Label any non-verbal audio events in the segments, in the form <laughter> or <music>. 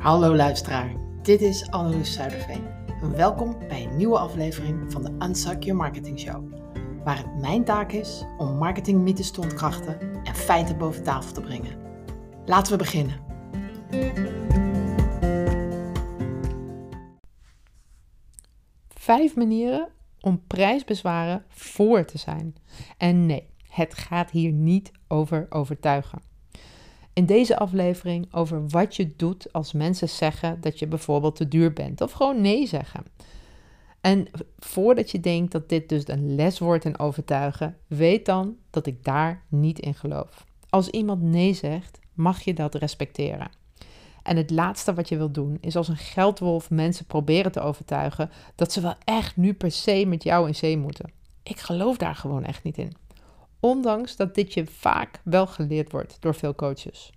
Hallo luisteraar, dit is Anneloes Zuiderveen. Welkom bij een nieuwe aflevering van de Unsuck Your Marketing Show. Waar het mijn taak is om marketingmythes te ontkrachten en feiten boven tafel te brengen. Laten we beginnen. Vijf manieren om prijsbezwaren voor te zijn. En nee, het gaat hier niet over overtuigen. In deze aflevering over wat je doet als mensen zeggen dat je bijvoorbeeld te duur bent of gewoon nee zeggen. En voordat je denkt dat dit dus een les wordt in overtuigen, weet dan dat ik daar niet in geloof. Als iemand nee zegt, mag je dat respecteren. En het laatste wat je wilt doen is als een geldwolf mensen proberen te overtuigen dat ze wel echt nu per se met jou in zee moeten. Ik geloof daar gewoon echt niet in. Ondanks dat dit je vaak wel geleerd wordt door veel coaches.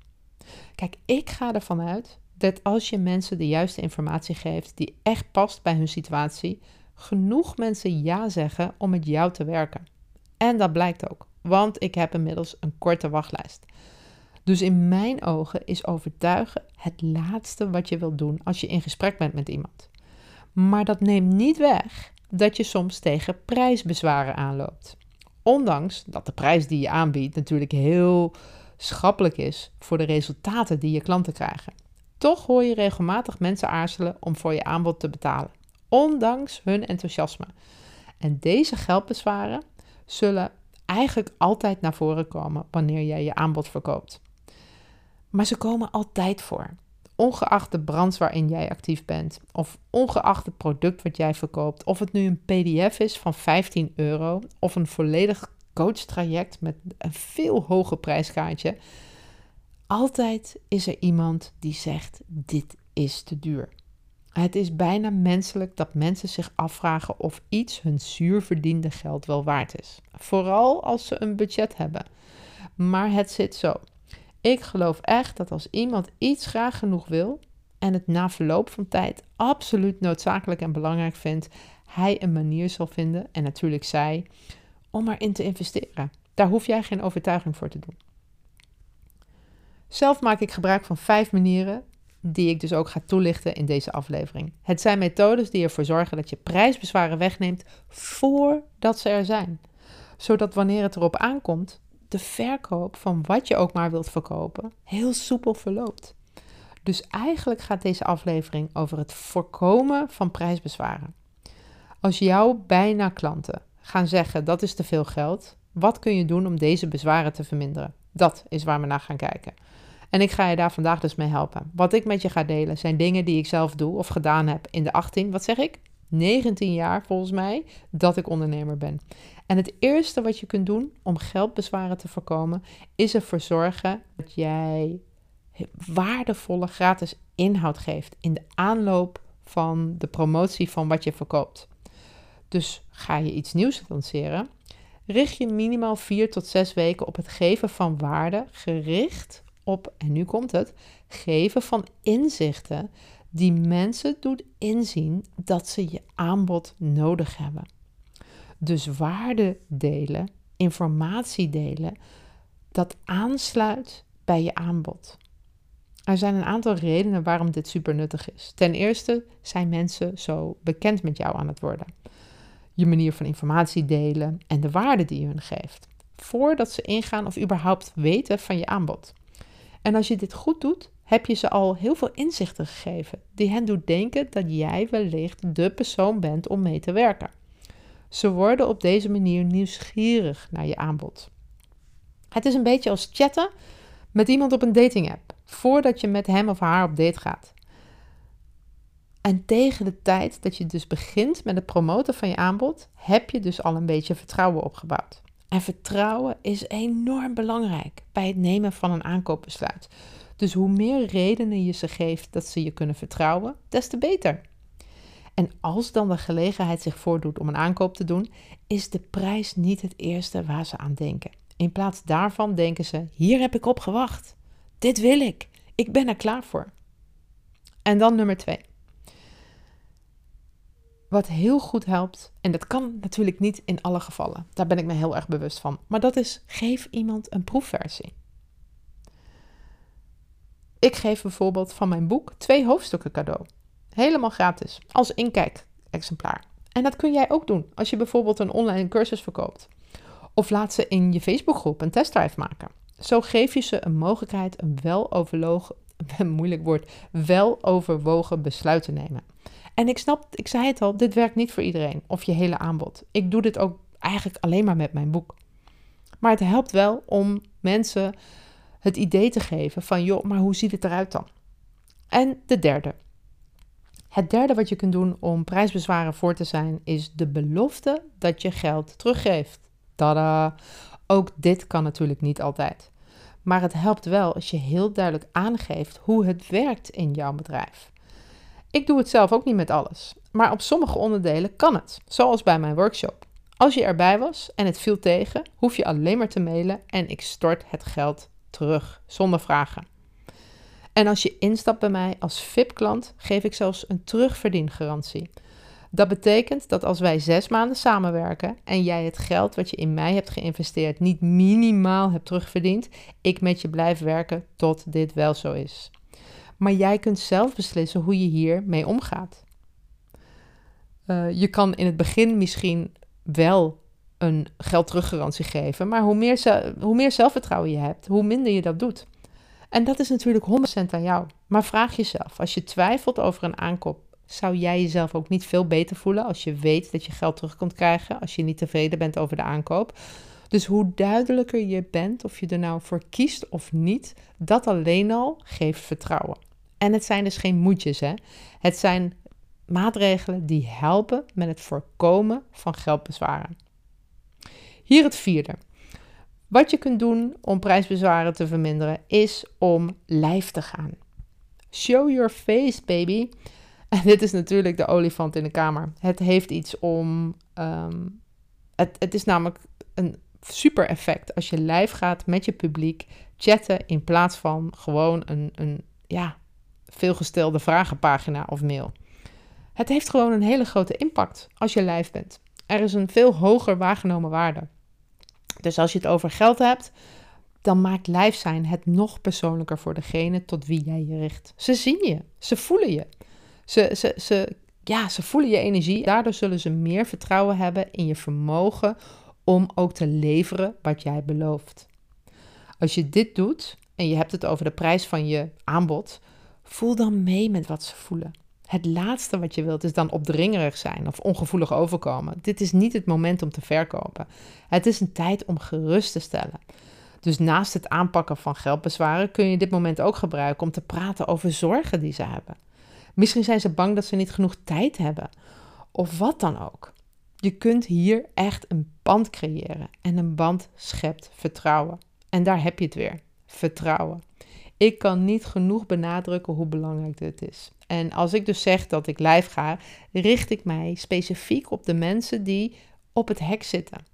Kijk, ik ga ervan uit dat als je mensen de juiste informatie geeft die echt past bij hun situatie, genoeg mensen ja zeggen om met jou te werken. En dat blijkt ook, want ik heb inmiddels een korte wachtlijst. Dus in mijn ogen is overtuigen het laatste wat je wilt doen als je in gesprek bent met iemand. Maar dat neemt niet weg dat je soms tegen prijsbezwaren aanloopt. Ondanks dat de prijs die je aanbiedt natuurlijk heel schappelijk is voor de resultaten die je klanten krijgen. Toch hoor je regelmatig mensen aarzelen om voor je aanbod te betalen, ondanks hun enthousiasme. En deze geldbezwaren zullen eigenlijk altijd naar voren komen wanneer jij je aanbod verkoopt. Maar ze komen altijd voor. Ongeacht de branche waarin jij actief bent, of ongeacht het product wat jij verkoopt, of het nu een PDF is van 15 euro of een volledig coachtraject met een veel hoger prijskaartje. Altijd is er iemand die zegt: Dit is te duur. Het is bijna menselijk dat mensen zich afvragen of iets hun zuurverdiende geld wel waard is. Vooral als ze een budget hebben. Maar het zit zo. Ik geloof echt dat als iemand iets graag genoeg wil en het na verloop van tijd absoluut noodzakelijk en belangrijk vindt, hij een manier zal vinden, en natuurlijk zij, om erin te investeren. Daar hoef jij geen overtuiging voor te doen. Zelf maak ik gebruik van vijf manieren die ik dus ook ga toelichten in deze aflevering. Het zijn methodes die ervoor zorgen dat je prijsbezwaren wegneemt voordat ze er zijn. Zodat wanneer het erop aankomt, de verkoop van wat je ook maar wilt verkopen heel soepel verloopt. Dus eigenlijk gaat deze aflevering over het voorkomen van prijsbezwaren. Als jouw bijna klanten gaan zeggen dat is te veel geld, wat kun je doen om deze bezwaren te verminderen? Dat is waar we naar gaan kijken. En ik ga je daar vandaag dus mee helpen. Wat ik met je ga delen zijn dingen die ik zelf doe of gedaan heb in de 18, wat zeg ik? 19 jaar volgens mij dat ik ondernemer ben. En het eerste wat je kunt doen om geldbezwaren te voorkomen, is ervoor zorgen dat jij waardevolle gratis inhoud geeft in de aanloop van de promotie van wat je verkoopt. Dus ga je iets nieuws lanceren, richt je minimaal 4 tot 6 weken op het geven van waarde gericht op, en nu komt het, geven van inzichten die mensen doet inzien dat ze je aanbod nodig hebben. Dus waarde delen, informatie delen, dat aansluit bij je aanbod. Er zijn een aantal redenen waarom dit super nuttig is. Ten eerste zijn mensen zo bekend met jou aan het worden. Je manier van informatie delen en de waarde die je hun geeft. Voordat ze ingaan of überhaupt weten van je aanbod. En als je dit goed doet, heb je ze al heel veel inzichten gegeven die hen doen denken dat jij wellicht de persoon bent om mee te werken. Ze worden op deze manier nieuwsgierig naar je aanbod. Het is een beetje als chatten met iemand op een dating app voordat je met hem of haar op date gaat. En tegen de tijd dat je dus begint met het promoten van je aanbod, heb je dus al een beetje vertrouwen opgebouwd. En vertrouwen is enorm belangrijk bij het nemen van een aankoopbesluit. Dus hoe meer redenen je ze geeft dat ze je kunnen vertrouwen, des te beter. En als dan de gelegenheid zich voordoet om een aankoop te doen, is de prijs niet het eerste waar ze aan denken. In plaats daarvan denken ze: hier heb ik op gewacht. Dit wil ik. Ik ben er klaar voor. En dan nummer twee. Wat heel goed helpt, en dat kan natuurlijk niet in alle gevallen, daar ben ik me heel erg bewust van, maar dat is geef iemand een proefversie. Ik geef bijvoorbeeld van mijn boek twee hoofdstukken cadeau. Helemaal gratis, als inkijk-exemplaar. En dat kun jij ook doen als je bijvoorbeeld een online cursus verkoopt. Of laat ze in je Facebookgroep een testdrive maken. Zo geef je ze een mogelijkheid een weloverwogen, <laughs> moeilijk woord, weloverwogen besluit te nemen. En ik snap, ik zei het al, dit werkt niet voor iedereen of je hele aanbod. Ik doe dit ook eigenlijk alleen maar met mijn boek. Maar het helpt wel om mensen het idee te geven van, joh, maar hoe ziet het eruit dan? En de derde. Het derde wat je kunt doen om prijsbezwaren voor te zijn, is de belofte dat je geld teruggeeft. Tada! Ook dit kan natuurlijk niet altijd. Maar het helpt wel als je heel duidelijk aangeeft hoe het werkt in jouw bedrijf. Ik doe het zelf ook niet met alles, maar op sommige onderdelen kan het, zoals bij mijn workshop. Als je erbij was en het viel tegen, hoef je alleen maar te mailen en ik stort het geld terug zonder vragen. En als je instapt bij mij als VIP-klant, geef ik zelfs een terugverdiengarantie. Dat betekent dat als wij zes maanden samenwerken en jij het geld wat je in mij hebt geïnvesteerd niet minimaal hebt terugverdiend, ik met je blijf werken tot dit wel zo is. Maar jij kunt zelf beslissen hoe je hiermee omgaat. Uh, je kan in het begin misschien wel een geld teruggarantie geven, maar hoe meer, hoe meer zelfvertrouwen je hebt, hoe minder je dat doet. En dat is natuurlijk 100% aan jou. Maar vraag jezelf, als je twijfelt over een aankoop, zou jij jezelf ook niet veel beter voelen als je weet dat je geld terug kunt krijgen als je niet tevreden bent over de aankoop? Dus hoe duidelijker je bent, of je er nou voor kiest of niet, dat alleen al geeft vertrouwen. En het zijn dus geen moedjes, hè? Het zijn maatregelen die helpen met het voorkomen van geldbezwaren. Hier het vierde. Wat je kunt doen om prijsbezwaren te verminderen is om lijf te gaan. Show your face, baby. <laughs> En dit is natuurlijk de olifant in de kamer. Het heeft iets om. Ehm, het, het is namelijk een super effect als je live gaat met je publiek chatten in plaats van gewoon een, een ja, veelgestelde vragenpagina of mail. Het heeft gewoon een hele grote impact als je live bent. Er is een veel hoger waargenomen waarde. Dus als je het over geld hebt, dan maakt live zijn het nog persoonlijker voor degene tot wie jij je richt. Ze zien je, ze voelen je. Ze, ze, ze, ja, ze voelen je energie. Daardoor zullen ze meer vertrouwen hebben in je vermogen om ook te leveren wat jij belooft. Als je dit doet en je hebt het over de prijs van je aanbod, voel dan mee met wat ze voelen. Het laatste wat je wilt is dan opdringerig zijn of ongevoelig overkomen. Dit is niet het moment om te verkopen. Het is een tijd om gerust te stellen. Dus naast het aanpakken van geldbezwaren kun je dit moment ook gebruiken om te praten over zorgen die ze hebben. Misschien zijn ze bang dat ze niet genoeg tijd hebben. Of wat dan ook. Je kunt hier echt een band creëren. En een band schept vertrouwen. En daar heb je het weer. Vertrouwen. Ik kan niet genoeg benadrukken hoe belangrijk dit is. En als ik dus zeg dat ik live ga, richt ik mij specifiek op de mensen die op het hek zitten.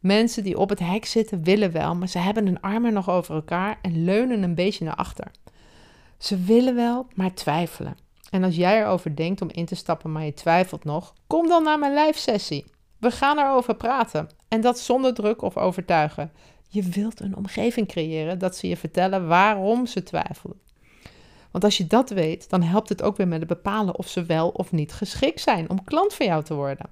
Mensen die op het hek zitten willen wel, maar ze hebben hun armen nog over elkaar en leunen een beetje naar achter. Ze willen wel, maar twijfelen. En als jij erover denkt om in te stappen, maar je twijfelt nog, kom dan naar mijn live sessie. We gaan erover praten. En dat zonder druk of overtuigen. Je wilt een omgeving creëren dat ze je vertellen waarom ze twijfelen. Want als je dat weet, dan helpt het ook weer met het bepalen of ze wel of niet geschikt zijn om klant van jou te worden.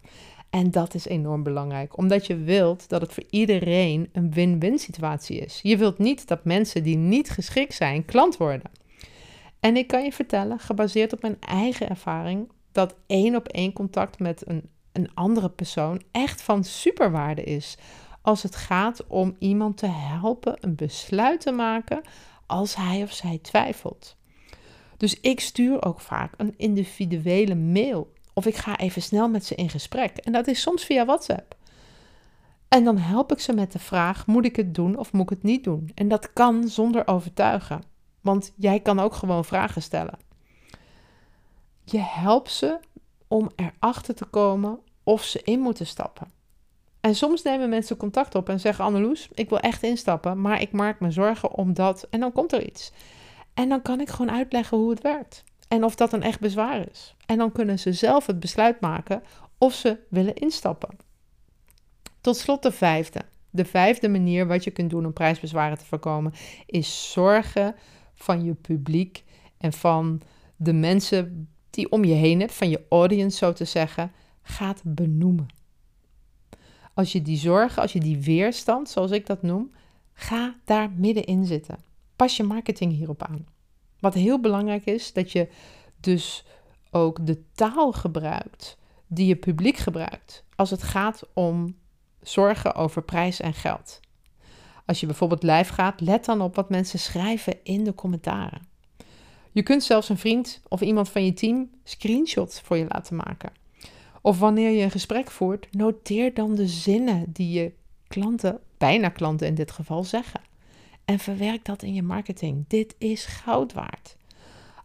En dat is enorm belangrijk, omdat je wilt dat het voor iedereen een win-win situatie is. Je wilt niet dat mensen die niet geschikt zijn klant worden. En ik kan je vertellen, gebaseerd op mijn eigen ervaring, dat één op één contact met een, een andere persoon echt van superwaarde is. Als het gaat om iemand te helpen een besluit te maken als hij of zij twijfelt. Dus ik stuur ook vaak een individuele mail. Of ik ga even snel met ze in gesprek. En dat is soms via WhatsApp. En dan help ik ze met de vraag: moet ik het doen of moet ik het niet doen? En dat kan zonder overtuigen. Want jij kan ook gewoon vragen stellen. Je helpt ze om erachter te komen of ze in moeten stappen. En soms nemen mensen contact op en zeggen: Anneloes, ik wil echt instappen, maar ik maak me zorgen om dat. En dan komt er iets. En dan kan ik gewoon uitleggen hoe het werkt. En of dat een echt bezwaar is. En dan kunnen ze zelf het besluit maken of ze willen instappen. Tot slot de vijfde. De vijfde manier wat je kunt doen om prijsbezwaren te voorkomen is zorgen van je publiek en van de mensen die om je heen hebt, van je audience zo te zeggen, gaat benoemen. Als je die zorgen, als je die weerstand, zoals ik dat noem, ga daar middenin zitten. Pas je marketing hierop aan. Wat heel belangrijk is, dat je dus ook de taal gebruikt die je publiek gebruikt als het gaat om zorgen over prijs en geld. Als je bijvoorbeeld live gaat, let dan op wat mensen schrijven in de commentaren. Je kunt zelfs een vriend of iemand van je team screenshots voor je laten maken. Of wanneer je een gesprek voert, noteer dan de zinnen die je klanten, bijna klanten in dit geval, zeggen. En verwerk dat in je marketing. Dit is goud waard.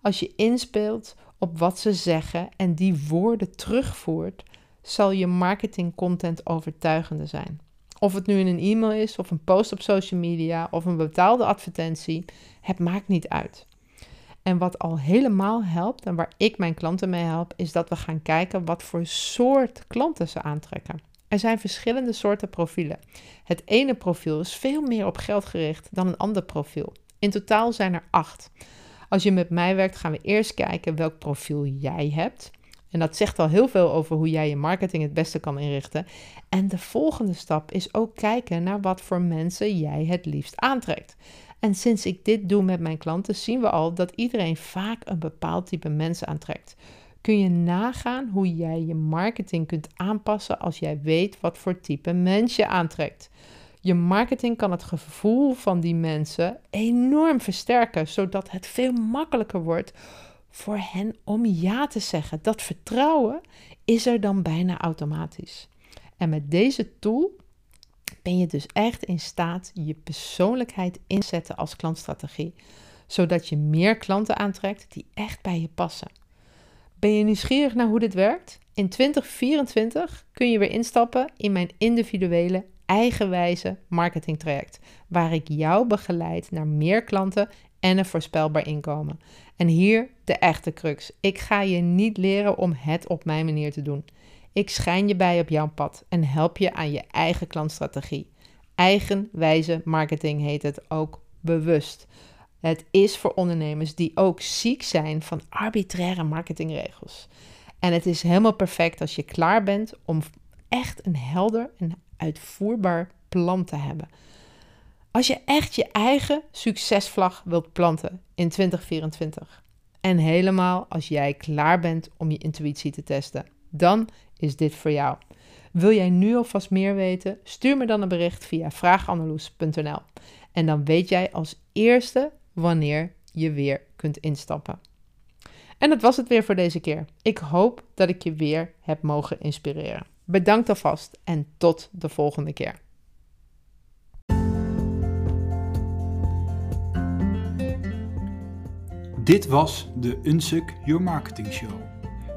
Als je inspeelt op wat ze zeggen en die woorden terugvoert, zal je marketing content overtuigender zijn. Of het nu in een e-mail is, of een post op social media, of een betaalde advertentie, het maakt niet uit. En wat al helemaal helpt en waar ik mijn klanten mee help, is dat we gaan kijken wat voor soort klanten ze aantrekken. Er zijn verschillende soorten profielen. Het ene profiel is veel meer op geld gericht dan een ander profiel. In totaal zijn er acht. Als je met mij werkt, gaan we eerst kijken welk profiel jij hebt. En dat zegt al heel veel over hoe jij je marketing het beste kan inrichten. En de volgende stap is ook kijken naar wat voor mensen jij het liefst aantrekt. En sinds ik dit doe met mijn klanten, zien we al dat iedereen vaak een bepaald type mensen aantrekt. Kun je nagaan hoe jij je marketing kunt aanpassen als jij weet wat voor type mens je aantrekt? Je marketing kan het gevoel van die mensen enorm versterken, zodat het veel makkelijker wordt voor hen om ja te zeggen. Dat vertrouwen is er dan bijna automatisch. En met deze tool ben je dus echt in staat je persoonlijkheid inzetten als klantstrategie, zodat je meer klanten aantrekt die echt bij je passen. Ben je nieuwsgierig naar hoe dit werkt? In 2024 kun je weer instappen in mijn individuele eigenwijze marketingtraject, waar ik jou begeleid naar meer klanten en een voorspelbaar inkomen. En hier de echte crux. Ik ga je niet leren om het op mijn manier te doen. Ik schijn je bij op jouw pad en help je aan je eigen klantstrategie. Eigenwijze marketing heet het ook bewust. Het is voor ondernemers die ook ziek zijn van arbitraire marketingregels. En het is helemaal perfect als je klaar bent om echt een helder en uitvoerbaar plan te hebben. Als je echt je eigen succesvlag wilt planten in 2024. En helemaal als jij klaar bent om je intuïtie te testen, dan is dit voor jou. Wil jij nu alvast meer weten? Stuur me dan een bericht via vraagannaloes.nl. En dan weet jij als eerste wanneer je weer kunt instappen. En dat was het weer voor deze keer. Ik hoop dat ik je weer heb mogen inspireren. Bedankt alvast en tot de volgende keer. Dit was de Unsuk Your Marketing Show.